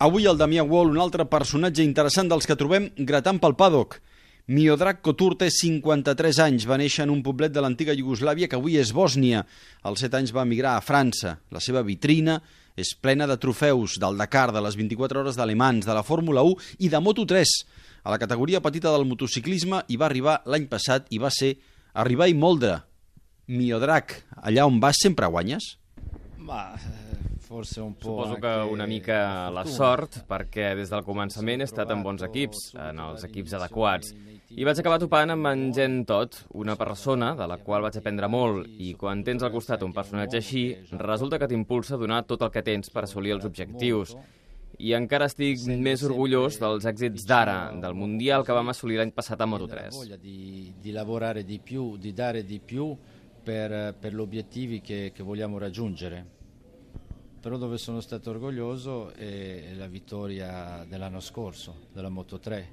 Avui el Damià Wall, un altre personatge interessant dels que trobem gratant pel paddock. Miodrag Kotur té 53 anys, va néixer en un poblet de l'antiga Iugoslàvia que avui és Bòsnia. Als 7 anys va emigrar a França. La seva vitrina és plena de trofeus del Dakar, de les 24 hores d'alemans, de la Fórmula 1 i de Moto3. A la categoria petita del motociclisme hi va arribar l'any passat i va ser arribar i moldre. Miodrag, allà on vas sempre guanyes? Eh, forse un po' Suposo que anche una mica la sort, perquè des del començament he estat en bons equips, en els equips adequats. I vaig acabar topant amb en Gen Tot, una persona de la qual vaig aprendre molt, i quan tens al costat un personatge així, resulta que t'impulsa a donar tot el que tens per assolir els objectius. I encara estic més orgullós dels èxits d'ara, del Mundial que vam assolir l'any passat a La Moto3. voglia di, di lavorare di più, di dare di più per, per gli obiettivi che, che vogliamo raggiungere. Però dove sono stato orgoglioso è la vittoria dell'anno scorso, della Moto 3.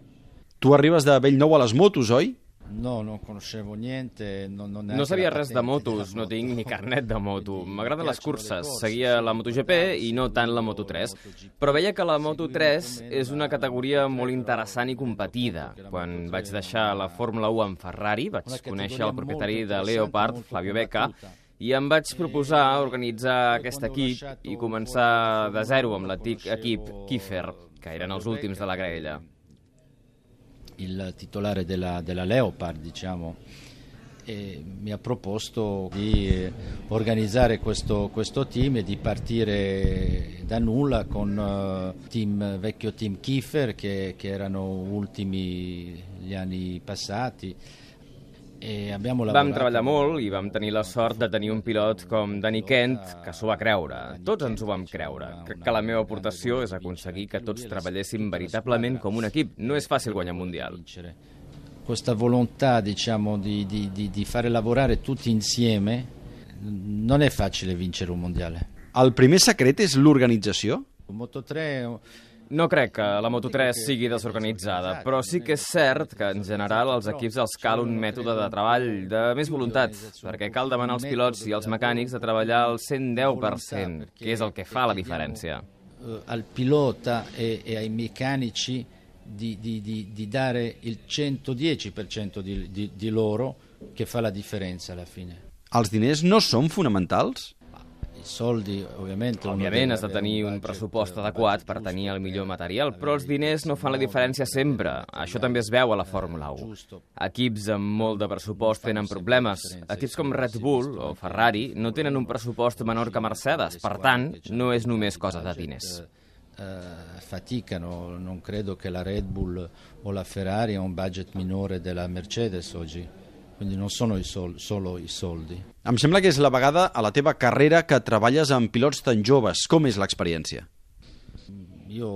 Tu arribes de Bellnou a les motos, oi? No, non conoscevo niente, non, non No neanche sabia res de motos, no tinc ni carnet de moto. M'agraden les curses, seguia la MotoGP i no tant la Moto3. Però veia que la Moto3 és una categoria molt interessant i competida. Quan vaig deixar la Fórmula 1 amb Ferrari, vaig conèixer el propietari de Leopard, Flavio Becca, i em vaig proposar organitzar aquest equip i començar de zero amb l'antic equip Kiefer, que eren els últims de la graella. il titolare della, della Leopard, diciamo, e mi ha proposto di eh, organizzare questo, questo team e di partire da nulla con eh, team, vecchio team Kiefer che, che erano ultimi gli anni passati e abbiamo Vam lavorato treballar molt i vam tenir la sort de tenir un pilot com Danny Kent que s'ho va creure. Tots ens ho vam creure. Crec que la meva aportació és aconseguir que tots treballéssim veritablement com un equip. No és fàcil guanyar un Mundial. Questa volontà diciamo, di, di- di- di fare lavorare tutti insieme non è facile vincere un mondiale. El primer secret és l'organització? Moto 3 No crec que la Moto3 sigui desorganitzada, però sí que és cert que en general als equips els cal un mètode de treball de més voluntat, perquè cal demanar als pilots i als mecànics de treballar al 110%, que és el que fa la diferència. eh, al pilota e, e ai meccanici di, di- di- di dare il 110% di, di- di loro che fa la differenza alla fine. Els diners no són fonamentals? Soldi Òbviament deve has de tenir un pressupost adequat per tenir el millor material, per però els diners no fan la diferència sempre. Això també es veu a la Fórmula 1. Equips amb molt de pressupost tenen problemes. Equips com Red Bull o Ferrari no tenen un pressupost menor que Mercedes. Per tant, no és només cosa de diners. eh, faticano, non credo che la Red Bull o la Ferrari ha un budget minore della Mercedes oggi, quindi non sono i sol- solo i soldi. Em sembla que és la vegada a la teva carrera que treballes amb pilots tan joves. Com és l'experiència? Io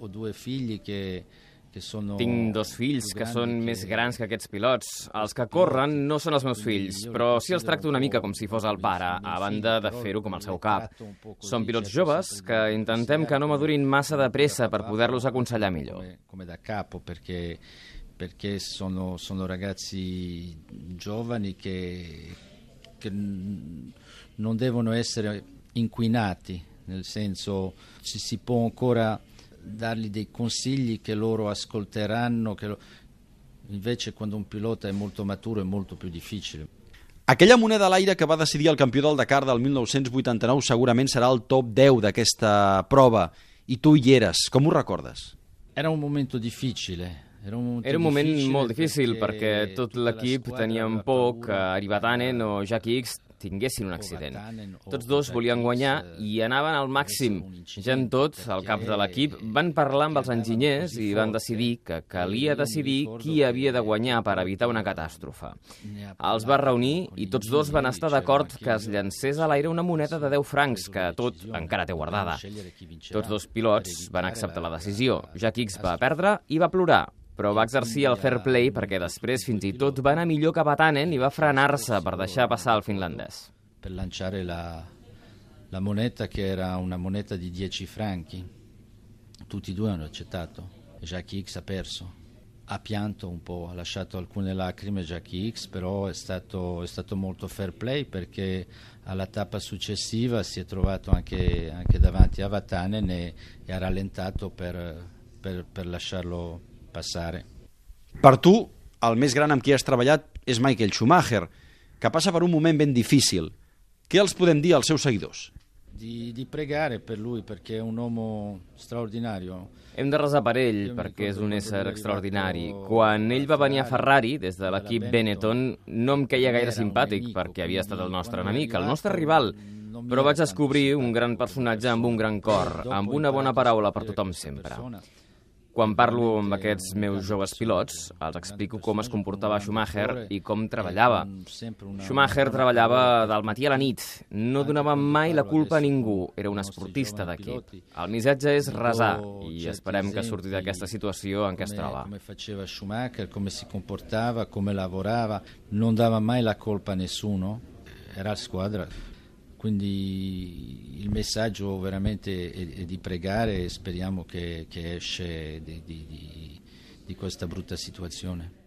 ho due figli che, che sono... Tinc dos fills que són més grans que aquests pilots. Els que corren no són els meus fills, però sí els tracto una mica com si fos el pare, a banda de fer-ho com el seu cap. Són pilots joves que intentem que no madurin massa de pressa per poder-los aconsellar millor. come da capo perché, perché sono, sono ragazzi giovani che, che non devono essere inquinati, nel senso si, si può ancora dargli dei consigli che loro ascolteranno, che lo- invece quando un pilota è molto maturo è molto più difficile. Aquella moneda a l'aire que va decidir el campió del Dakar del 1989 segurament serà el top 10 d'aquesta prova. I tu hi eres. Com ho recordes? Era un momento difficile. Era un Era un moment difficile molt difícil perquè tot tutta la l'equip tenia por que paura Arivatanen o Jack X tinguessin un accident. Tots dos volien guanyar i anaven al màxim. Ja en tot, al cap de l'equip, van parlar amb els enginyers i van decidir que calia decidir qui havia de guanyar per evitar una catàstrofe. Els va reunir i tots dos van estar d'acord que es llancés a l'aire una moneda de 10 francs, que tot encara té guardada. Tots dos pilots van acceptar la decisió. Jack X va perdre i va plorar, però va exercir el fair play perquè després fins i tot va anar millor que Batanen i va frenar-se per deixar passar el finlandès. per lanciare la, la moneta che era una moneta di 10 franchi. Tutti e due hanno accettato Jackie X ha perso. ha pianto un po', ha lasciato alcune lacrime Jackie X, però è stato, è stato molto fair play perché alla tappa successiva si è trovato anche, anche davanti a Vatanen e, e ha rallentato per, per, per lasciarlo passare. Per tu, el més gran amb qui has treballat és Michael Schumacher, que passa per un moment ben difícil. Què els podem dir als seus seguidors? Di, di pregare per lui perché è un uomo straordinario hem de resar per ell, perquè és un ésser extraordinari. Quan ell va venir a Ferrari, des de l'equip Benetton, no em queia gaire simpàtic, perquè havia estat el nostre enemic, el nostre rival, però vaig descobrir un gran personatge amb un gran cor, amb una bona paraula per tothom sempre. Quan parlo amb aquests meus joves pilots, els explico com es comportava Schumacher i com treballava. Schumacher treballava del matí a la nit, no donava mai la culpa a ningú, era un esportista d'equip. El missatge és resar i esperem que surti d'aquesta situació en què es troba. Come faceva Schumacher, come si comportava, come lavorava, non dava mai la colpa a nessuno, era la squadra. Quindi il messaggio veramente è, è di pregare e speriamo che, che esce di, di, di questa brutta situazione.